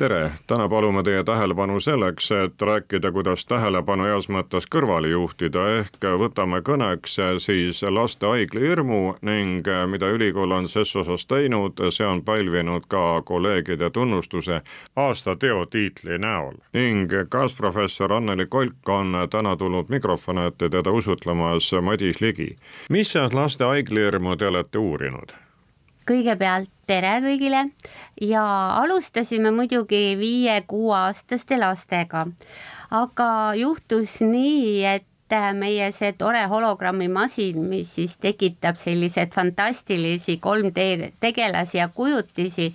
tere, täna palume teie tähelepanu selleks, et rääkida, kuidas tähelepanu heas mõttes kõrvale juhtida, ehk võtame kõneks siis lastehaigla hirmu ning mida ülikool on ses osas teinud, see on pälvinud ka kolleegide tunnustuse aastateo tiitli näol. ning kaasprofessor Anneli Kolk on täna tulnud mikrofoni ette teda usutlemas Madis Ligi. mis lastehaigla hirmu te olete uurinud? Kõigepealt tere kõigile ja alustasime muidugi viie-kuueaastaste lastega, aga juhtus nii, et meie see tore hologrammimasin, mis siis tekitab selliseid fantastilisi 3D tegelasi ja kujutisi,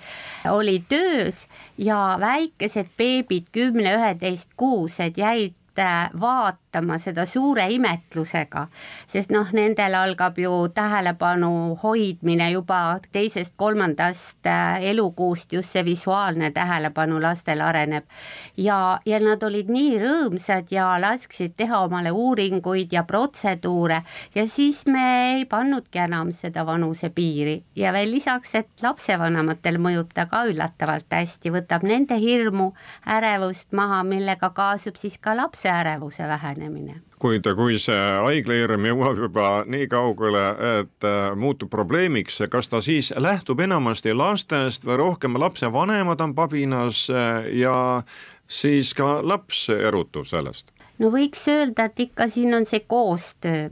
oli töös ja väikesed beebid, kümne, üheteist kuused jäid vaatama vaatama seda suure imetlusega, sest noh, nendel algab ju tähelepanu hoidmine juba teisest-kolmandast äh, elukuust, just see visuaalne tähelepanu lastel areneb. ja, ja nad olid nii rõõmsad ja lasksid teha omale uuringuid ja protseduure ja siis me ei pannudki enam seda vanusepiiri ja veel lisaks, et lapsevanematel mõjub ta ka üllatavalt hästi, võtab nende hirmu, ärevust maha, millega kaasub siis ka lapse ärevuse vähenemine kuid kui see haiglahirm jõuab juba nii kaugele, et äh, muutub probleemiks, kas ta siis lähtub enamasti lastest või rohkem lapsevanemad on pabinas äh, ja siis ka laps erutub sellest? No võiks öelda, et ikka siin on see koostöö.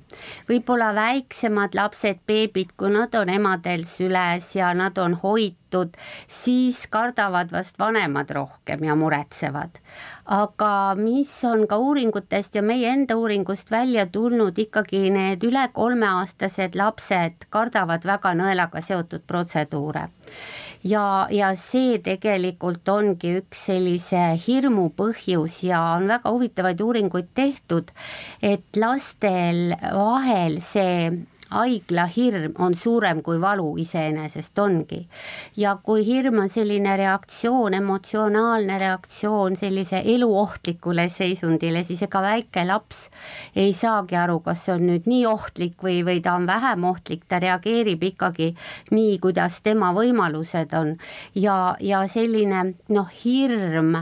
võib-olla väiksemad lapsed, beebid, kui nad on emadel süles ja nad on hoitud, siis kardavad vast vanemad rohkem ja muretsevad aga mis on ka uuringutest ja meie enda uuringust välja tulnud, ikkagi need üle kolmeaastased lapsed kardavad väga nõelaga seotud protseduure ja, ja see tegelikult ongi üks sellise hirmu põhjus ja on väga huvitavaid uuringuid tehtud, et lastel vahel see haiglahirm on suurem kui valu iseenesest ongi. ja kui hirm on selline reaktsioon, emotsionaalne reaktsioon sellise eluohtlikule seisundile, siis ega väike laps ei saagi aru, kas see on nüüd nii ohtlik või, või ta on vähem ohtlik, ta reageerib ikkagi nii, kuidas tema võimalused on ja, ja selline noh, hirm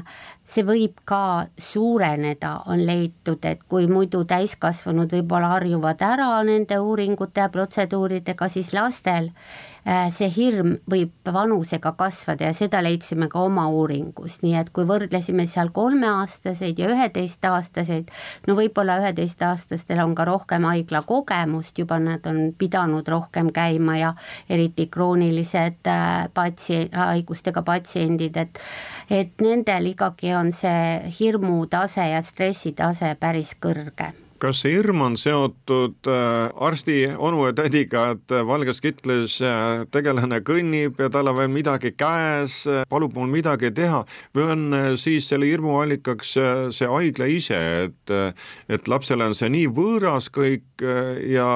see võib ka suureneda, on leitud, et kui muidu täiskasvanud võib-olla harjuvad ära nende uuringute ja protseduuridega, siis lastel see hirm võib vanusega kasvada ja seda leidsime ka oma uuringus, nii et kui võrdlesime seal kolmeaastaseid ja üheteistaastaseid, no võib-olla üheteistaastastel on ka rohkem haiglakogemust, juba nad on pidanud rohkem käima ja eriti kroonilised äh, patsi-, haigustega patsiendid, et et nendel ikkagi on see hirmutase ja stressitase päris kõrge kas hirm on seotud äh, arsti onu ja tädiga, et äh, valges kitlis äh, tegelane kõnnib ja tal on veel midagi käes, palub mul midagi teha või on siis selle hirmu allikaks see haigla ise, et, et lapsele on see nii võõras kõik ja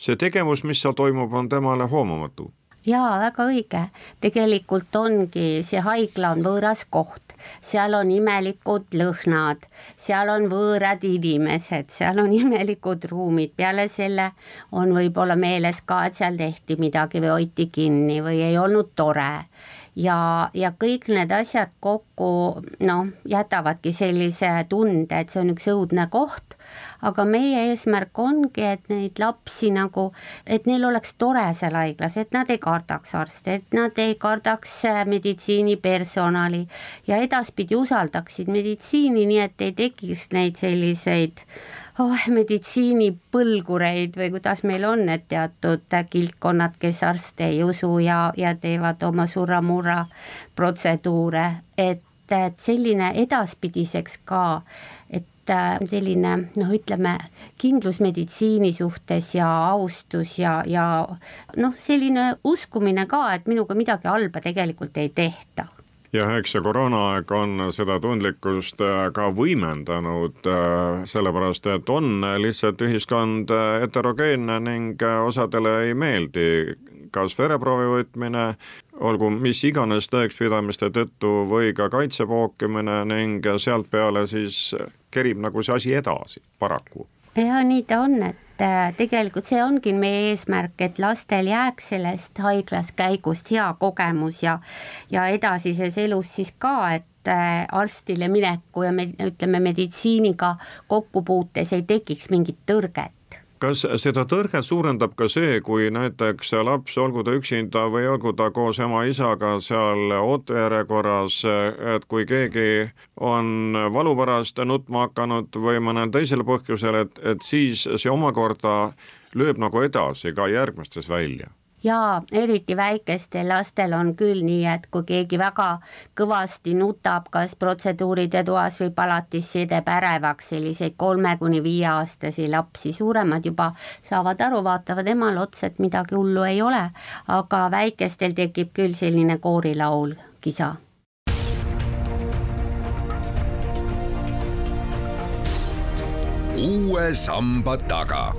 see tegevus, mis seal toimub, on temale hoomamatu? Jaa, väga õige, tegelikult ongi, see haigla on võõras koht. Seal on imelikud lõhnad, seal on võõrad inimesed, seal on imelikud ruumid, peale selle on võib-olla meeles ka, et seal tehti midagi või hoiti kinni või ei olnud tore ja, ja kõik need asjad kokku noh, jätavadki sellise tunde, et see on üks õudne koht. Aga meie eesmärk ongi, et neid lapsi nagu, et neil oleks tore seal haiglas, et nad ei kardaks arste, et nad ei kardaks äh, meditsiinipersonali. Ja edaspidi usaldaksid meditsiini, nii et ei tekiks neid selliseid oh, meditsiinipõlgureid või kuidas meil on need teatud kildkonnad, kes arste ei usu ja, ja teevad oma surra-murra protseduure, et, et selline edaspidiseks ka et äh, selline noh, ütleme kindlus meditsiini suhtes ja austus ja, ja noh, selline uskumine ka, et minuga midagi halba tegelikult ei tehta ja eks see koroonaaeg on seda tundlikkust äh, ka võimendanud, äh, sellepärast et on lihtsalt ühiskond äh, heterogeenne ning osadele ei meeldi kas vereproovi võtmine, olgu mis iganes tõekspidamiste tõttu või ka kaitse pookimine ning sealt peale siis kerib nagu see asi edasi, paraku. Ja nii ta on, et et tegelikult see ongi meie eesmärk, et lastel jääks sellest haiglas käigust hea kogemus ja ja edasises elus siis ka, et äh, arstile mineku ja me ütleme meditsiiniga kokkupuutes ei tekiks mingit tõrget kas seda tõrget suurendab ka see, kui näiteks laps, olgu ta üksinda või olgu ta koos ema-isaga seal ootejärjekorras, et kui keegi on valu pärast nutma hakanud või mõnel teisel põhjusel, et, et siis see omakorda lööb nagu edasi ka järgmistes välja jaa, eriti väikestel lastel on küll nii, et kui keegi väga kõvasti nutab, kas protseduuride toas või palatis, see teeb ärevaks selliseid kolme kuni viieaastasi lapsi, suuremad juba saavad aru, vaatavad emale otsa, et midagi hullu ei ole, aga väikestel tekib küll selline koorilaul, kisa. Uue samba taga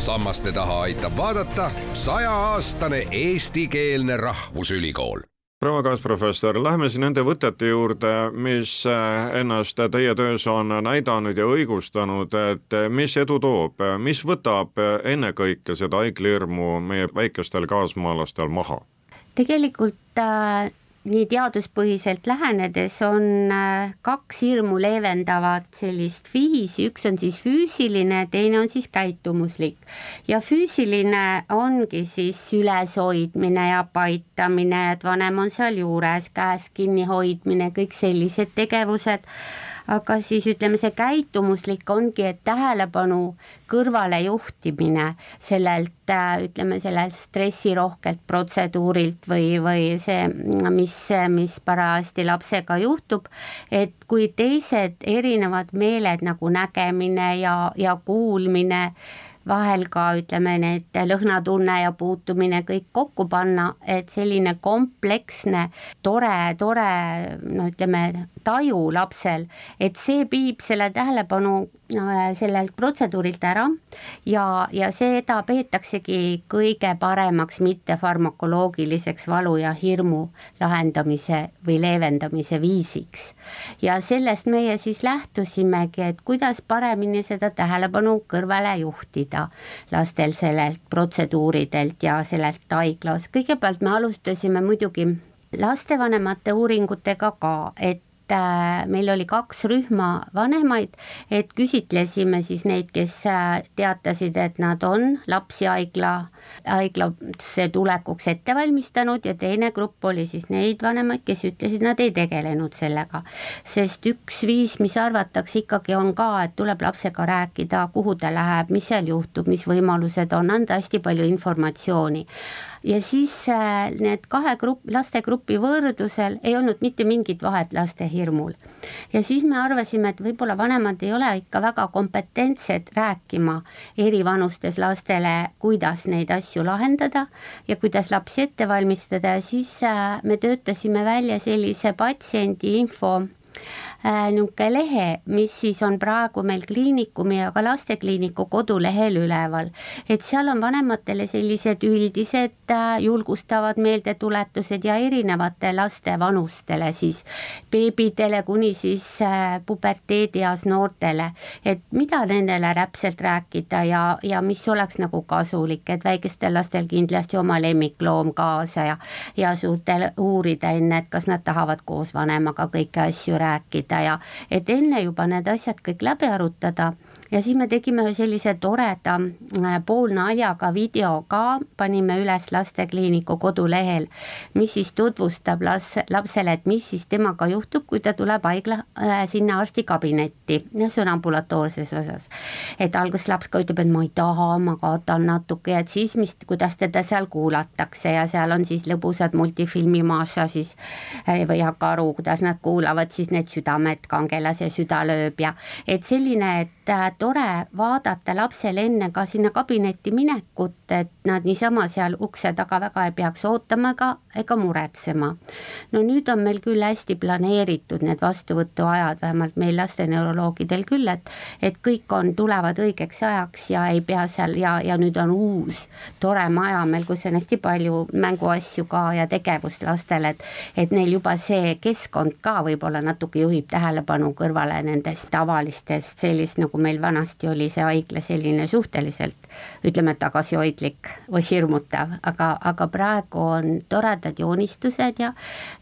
sammaste taha aitab vaadata sajaaastane eestikeelne rahvusülikool proua kaasprofessor, lähme siis nende võtete juurde, mis äh, ennast teie töös on näidanud ja õigustanud, et mis edu toob, mis võtab ennekõike seda haiglahirmu meie väikestel kaasmaalastel maha? tegelikult äh, nii teaduspõhiselt lähenedes on äh, kaks hirmu leevendavat sellist viisi, üks on siis füüsiline, teine on siis käitumuslik. ja füüsiline ongi siis üleshoidmine ja paitamine, et vanem on sealjuures, käes kinni hoidmine, kõik sellised tegevused aga siis ütleme, see käitumuslik ongi, et tähelepanu kõrvalejuhtimine sellelt, äh, ütleme sellelt stressirohkelt protseduurilt või, või see, mis, mis parajasti lapsega juhtub, et kui teised erinevad meeled nagu nägemine ja, ja kuulmine vahel ka ütleme, need lõhnatunne ja puutumine kõik kokku panna, et selline kompleksne, tore, tore no ütleme, taju lapsel, et see viib selle tähelepanu äh, sellelt protseduurilt ära ja, ja seda peetaksegi kõige paremaks mittefarmakoloogiliseks valu ja hirmu lahendamise või leevendamise viisiks. ja sellest meie siis lähtusimegi, et kuidas paremini seda tähelepanu kõrvale juhtida lastel sellelt protseduuridelt ja sellelt haiglas, kõigepealt me alustasime muidugi lastevanemate uuringutega ka, et Äh, meil oli kaks rühma vanemaid, et küsitlesime siis neid, kes äh, teatasid, et nad on lapsi haigla, haiglasse tulekuks ette valmistanud ja teine grupp oli siis neid vanemaid, kes ütlesid, nad ei tegelenud sellega. sest üks viis, mis arvatakse ikkagi on ka, et tuleb lapsega rääkida, kuhu ta läheb, mis seal juhtub, mis võimalused on, anda hästi palju informatsiooni ja siis äh, need kahe grupp, lastegrupi võrdlusel ei olnud mitte mingit vahet laste hirmul. ja siis me arvasime, et võib-olla vanemad ei ole ikka väga kompetentsed rääkima erivanustes lastele, kuidas neid asju lahendada ja kuidas lapsi ette valmistada ja siis äh, me töötasime välja sellise patsiendi info niisugune lehe, mis siis on praegu meil kliinikumi ja ka lastekliiniku kodulehel üleval. et seal on vanematele sellised üldised äh, julgustavad meeldetuletused ja erinevate laste vanustele siis, beebidele kuni siis äh, puberteedieas noortele, et mida nendele täpselt rääkida ja, ja mis oleks nagu kasulik, et väikestel lastel kindlasti oma lemmikloom kaasa ja, ja suurtel uurida enne, et kas nad tahavad koos vanemaga kõiki asju rääkida ja et enne juba need asjad kõik läbi arutada. Ja siis me tegime ühe sellise toreda äh, poolnaljaga video ka, panime üles lastekliiniku kodulehel, mis siis tutvustab las-, lapsele, et mis siis temaga juhtub, kui ta tuleb haigla äh, sinna arstikabinetti noh, see on ambulatoorses osas. et alguses laps ka ütleb, et ma ei taha, ma kaotan natuke. Ja et siis, mis, kuidas teda seal kuulatakse. Ja seal on siis lõbusad multifilmi massaažis eh, või ei hakka aru, kuidas nad kuulavad siis need südamed, kangelase süda lööb ja et selline, et äh, tore vaadata lapsel enne ka sinna kabinetti minekut, et nad niisama seal ukse taga väga ei peaks ootama ega, ega muretsema. no nüüd on meil küll hästi planeeritud need vastuvõtuajad, vähemalt meil lasteneuroloogidel küll, et et kõik on, tulevad õigeks ajaks ja ei pea seal ja, ja nüüd on uus tore maja meil, kus on hästi palju mänguasju ka ja tegevust lastele, et et neil juba see keskkond ka võib-olla natuke juhib tähelepanu kõrvale nendest tavalistest sellist, nagu meil vanasti oli see haigla selline suhteliselt ütleme, tagasihoidlik või hirmutav, aga, aga praegu on toredad joonistused ja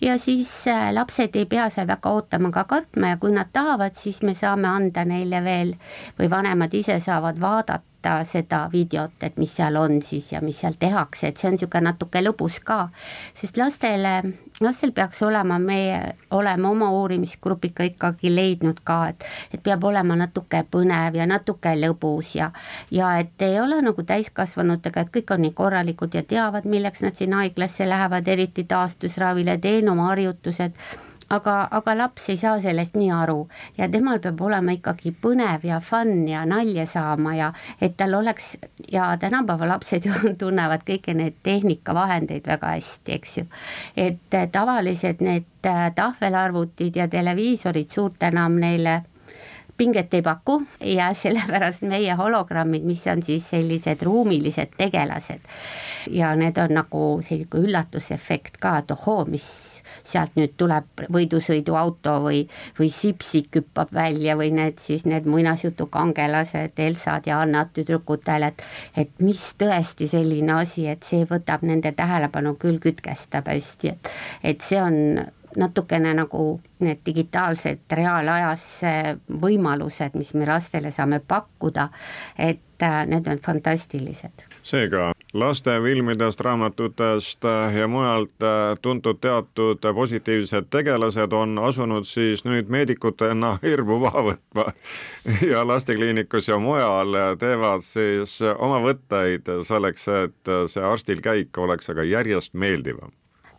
ja siis äh, lapsed ei pea seal väga ootama ega kartma ja kui nad tahavad, siis me saame anda neile veel või vanemad ise saavad vaadata, vaadata seda videot, et mis seal on siis ja mis seal tehakse, et see on niisugune natuke lõbus ka, sest lastele, lastel peaks olema, meie oleme oma uurimisgrupiga ikkagi leidnud ka, et et peab olema natuke põnev ja natuke lõbus ja ja et ei ole nagu täiskasvanutega, et kõik on nii korralikud ja teavad, milleks nad sinna haiglasse lähevad, eriti taastusravile, teen oma harjutused aga, aga laps ei saa sellest nii aru ja temal peab olema ikkagi põnev ja fun ja nalja saama ja et tal oleks ja tänapäeva lapsed ju tunnevad kõiki neid tehnikavahendeid väga hästi, eks ju. et tavalised need äh, tahvelarvutid ja televiisorid suurt enam neile pinget ei paku ja sellepärast meie hologrammid, mis on siis sellised ruumilised tegelased ja need on nagu selline üllatusefekt ka, et ohoo, mis sealt nüüd tuleb võidusõiduauto või, või sipsik hüppab välja või need siis need muinasjutukangelased, Elsad ja Annad tüdrukutel, et et mis tõesti selline asi, et see võtab nende tähelepanu küll, kütkestab hästi, et et see on natukene nagu need digitaalsed reaalajas võimalused, mis me lastele saame pakkuda, et äh, need on fantastilised. seega lastefilmidest, raamatutest ja mujalt äh, tuntud teatud positiivsed tegelased on asunud siis nüüd meedikutena hirmu maha võtma. Ja lastekliinikus ja mujal teevad siis oma võtteid selleks, et see arstil käik oleks aga järjest meeldivam.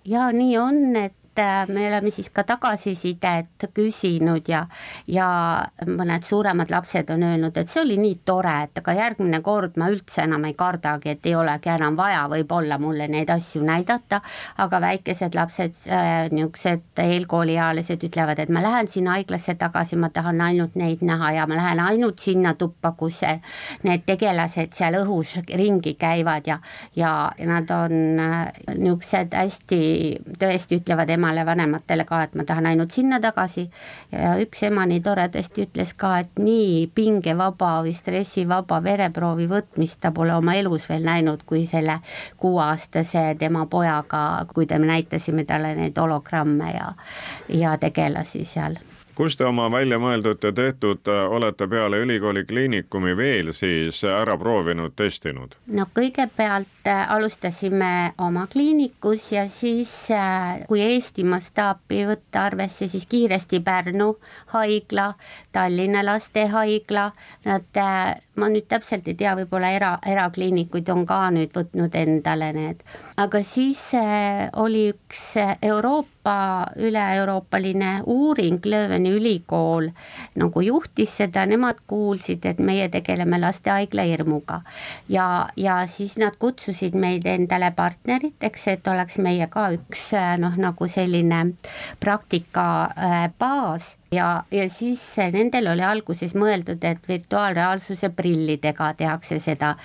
Ja nii on, et Äh, me oleme siis ka tagasisidet küsinud ja, ja mõned suuremad lapsed on öelnud, et see oli nii tore, et aga järgmine kord ma üldse enam ei kardagi, et ei olegi enam vaja võib-olla mulle neid asju näidata, aga väikesed lapsed äh,, niisugused eelkooliealised ütlevad, et ma lähen sinna haiglasse tagasi, ma tahan ainult neid näha ja ma lähen ainult sinna tuppa, kus need tegelased seal õhus ringi käivad ja, ja nad on äh, niisugused hästi, tõesti ütlevad ema, emale, vanematele ka, et ma tahan ainult sinna tagasi. ja üks ema nii toredasti ütles ka, et nii pingevaba või stressivaba vereproovi võtmist ta pole oma elus veel näinud, kui selle kuueaastase tema pojaga, kui me näitasime talle neid hologramme ja, ja tegelasi seal kus te oma väljamõeldud ja tehtud äh, olete peale ülikooli kliinikumi veel siis ära proovinud, testinud? no kõigepealt äh, alustasime oma kliinikus ja siis, äh, kui Eesti mastaapi võtta arvesse, siis kiiresti Pärnu haigla, Tallinna Lastehaigla, nad, ma nüüd täpselt ei tea, võib-olla era, erakliinikuid on ka nüüd võtnud endale need, aga siis oli üks Euroopa üle-euroopaline uuring Lööveni Ülikool nagu juhtis seda, nemad kuulsid, et meie tegeleme lastehaigla hirmuga. ja, ja siis nad kutsusid meid endale partneriteks, et oleks meie ka üks noh, nagu selline praktika äh, baas ja, ja siis nendel oli alguses mõeldud, et virtuaalreaalsuse prillidega tehakse seda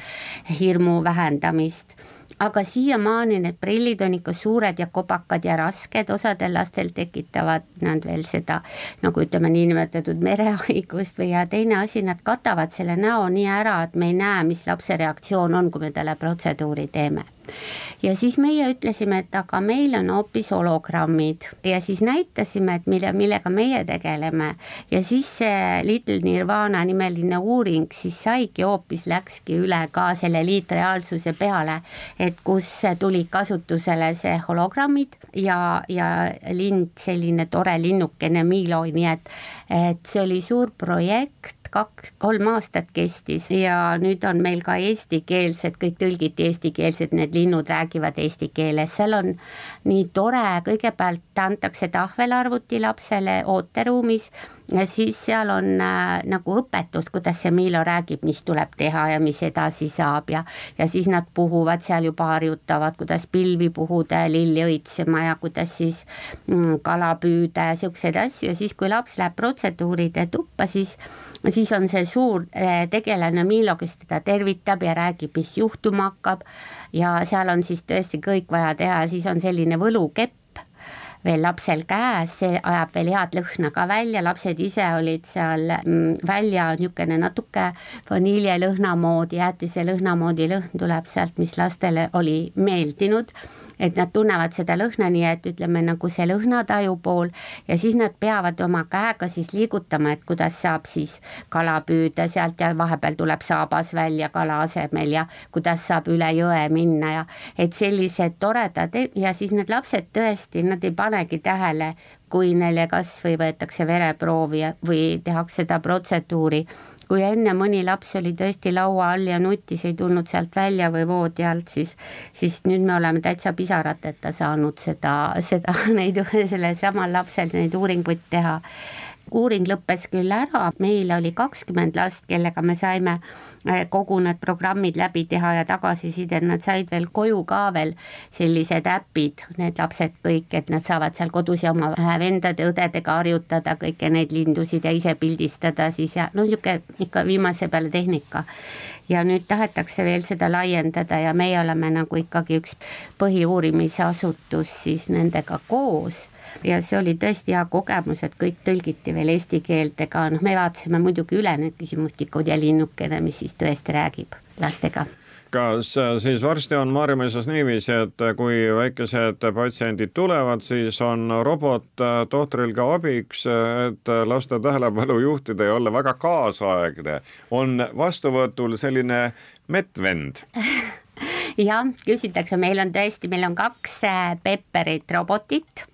hirmu vähendamist. Aga siiamaani need prillid on ikka suured ja kobakad ja rasked, osadel lastel tekitavad nad veel seda nagu ütleme, niinimetatud merehaigust või ja teine asi, nad katavad selle näo nii ära, et me ei näe, mis lapse reaktsioon on, kui me talle protseduuri teeme ja siis meie ütlesime, et aga meil on hoopis hologrammid. Ja siis näitasime, et mille, millega meie tegeleme. Ja siis see Little Nirvana nimeline uuring siis saigi hoopis, läkski üle ka selle liitreaalsuse peale, et kus tulid kasutusele see hologrammid ja, ja lind, selline tore linnukene Milo, nii et et see oli suur projekt, kaks, kolm aastat kestis ja nüüd on meil ka eestikeelsed, kõik tõlgiti eestikeelsed, need linnud räägivad eesti keeles, seal on nii tore, kõigepealt antakse tahvelarvuti lapsele ooteruumis siis seal on äh, nagu õpetus, kuidas see Miilo räägib, mis tuleb teha ja mis edasi saab ja ja siis nad puhuvad seal juba harjutavad, kuidas pilvi puhuda ja lilli õitsema ja kuidas siis mm, kala püüda ja siukseid asju. Ja siis, kui laps läheb protseduuride tuppa, siis siis on see suur äh, tegelane Miilo, kes teda tervitab ja räägib, mis juhtuma hakkab. Ja seal on siis tõesti kõik vaja teha, siis on selline võlukepp, veel lapsel käes, see ajab veel head lõhna ka välja, lapsed ise olid seal mm, välja niisugune natuke vaniljelõhna moodi, jäätiselõhna moodi lõhn tuleb sealt, mis lastele oli meeldinud et nad tunnevad seda lõhna, nii et ütleme nagu see lõhnataju pool ja siis nad peavad oma käega siis liigutama, et kuidas saab siis kala püüda sealt ja vahepeal tuleb saabas välja kala asemel ja kuidas saab üle jõe minna ja et sellised toredad ja siis need lapsed tõesti, nad ei panegi tähele, kui neile kas või võetakse vereproovi või tehakse seda protseduuri kui enne mõni laps oli tõesti laua all ja nutis, ei tulnud sealt välja või voodi alt, siis, siis nüüd me oleme täitsa pisarateta saanud seda, seda, neid, sellel samal lapsel neid uuringuid teha. Uuring lõppes küll ära, meil oli kakskümmend last, kellega me saime Äh, kogu need programmid läbi teha ja tagasisidet, nad said veel koju ka veel sellised äpid, need lapsed kõik, et nad saavad seal kodus ja oma vendade-õdedega harjutada kõiki neid lindusid ja ise pildistada siis ja no niisugune ikka viimase peale tehnika. Ja nüüd tahetakse veel seda laiendada ja meie oleme nagu ikkagi üks põhiuurimisasutus siis nendega koos ja see oli tõesti hea kogemus, et kõik tõlgiti veel eesti keelde ka, noh, me vaatasime muidugi üle need küsimustikud ja linnukene, mis siis tõesti räägib lastega. Kas äh, siis varsti on Maarjamõisas niiviisi, et kui väikesed patsiendid tulevad, siis on robot äh, tohtril ka abiks, et laste tähelepanu juhtida ja olla väga kaasaegne. on vastuvõtul selline medvend jah, küsitakse, meil on tõesti, meil on kaks äh, Pepperit robotit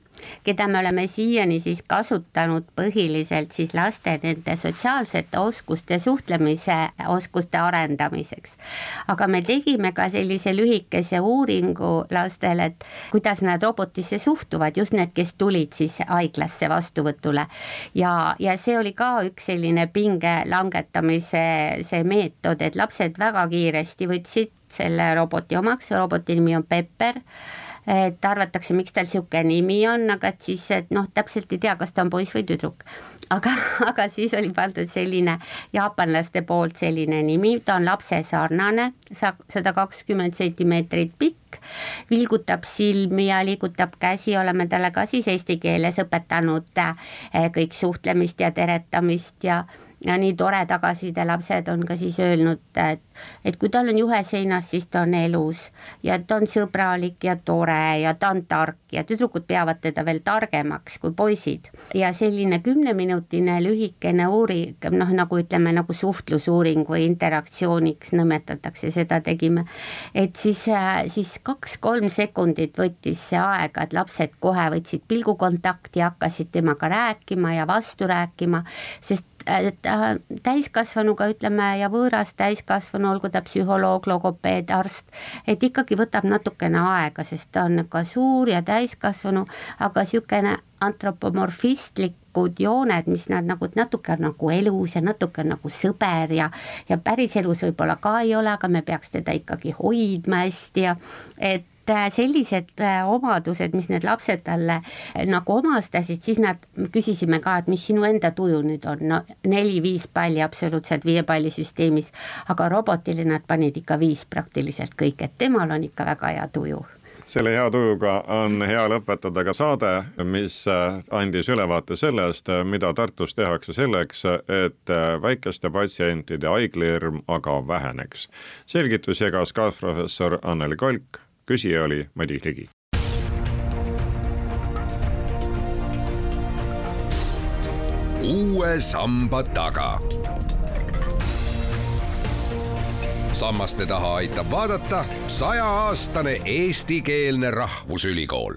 keda me oleme siiani siis kasutanud põhiliselt siis laste nende sotsiaalsete oskuste, suhtlemise oskuste arendamiseks. aga me tegime ka sellise lühikese uuringu lastele, et kuidas nad robotisse suhtuvad, just need, kes tulid siis haiglasse vastuvõtule. ja, ja see oli ka üks selline pinge langetamise see meetod, et lapsed väga kiiresti võtsid selle roboti omaks, roboti nimi on Pepper et arvatakse, miks tal niisugune nimi on, aga et siis, et noh, täpselt ei tea, kas ta on poiss või tüdruk. aga, aga siis oli pandud selline jaapanlaste poolt selline nimi, ta on lapsesarnane, sada kakskümmend sentimeetrit pikk, vilgutab silmi ja liigutab käsi, oleme talle ka siis eesti keeles õpetanud eh, kõik suhtlemist ja teretamist ja ja nii tore tagasiside, lapsed on ka siis öelnud, et, et kui tal on juhe seinas, siis ta on elus ja ta on sõbralik ja tore ja ta on tark ja tüdrukud peavad teda veel targemaks kui poisid. ja selline kümneminutine lühikene uuring, noh, nagu ütleme, nagu suhtlusuuring või interaktsiooniks nimetatakse, seda tegime. et siis, siis kaks-kolm sekundit võttis see aega, et lapsed kohe võtsid pilgukontakti, hakkasid temaga rääkima ja vastu rääkima, sest täiskasvanuga ütleme ja võõras täiskasvanu, olgu ta psühholoog, logopeed, arst, et ikkagi võtab natukene aega, sest ta on ka suur ja täiskasvanu, aga niisugune antropomorfistlikud jooned, mis nad nagu natuke nagu elus ja natuke nagu sõber ja ja päriselus võib-olla ka ei ole, aga me peaks teda ikkagi hoidma hästi ja et Äh, sellised äh, omadused, mis need lapsed talle äh, nagu omastasid, siis nad, küsisime ka, et mis sinu enda tuju nüüd on, no neli-viis palli absoluutselt viie palli süsteemis, aga robotile nad panid ikka viis praktiliselt kõik, et temal on ikka väga hea tuju. Selle hea tujuga on hea lõpetada ka saade, mis andis ülevaate sellest, mida Tartus tehakse selleks, et väikeste patsientide haiglahirm aga väheneks. selgitusi jagas kaasprofessor Anneli Kolk küsija oli Madis Ligi. uue samba taga. sammaste taha aitab vaadata sajaaastane eestikeelne rahvusülikool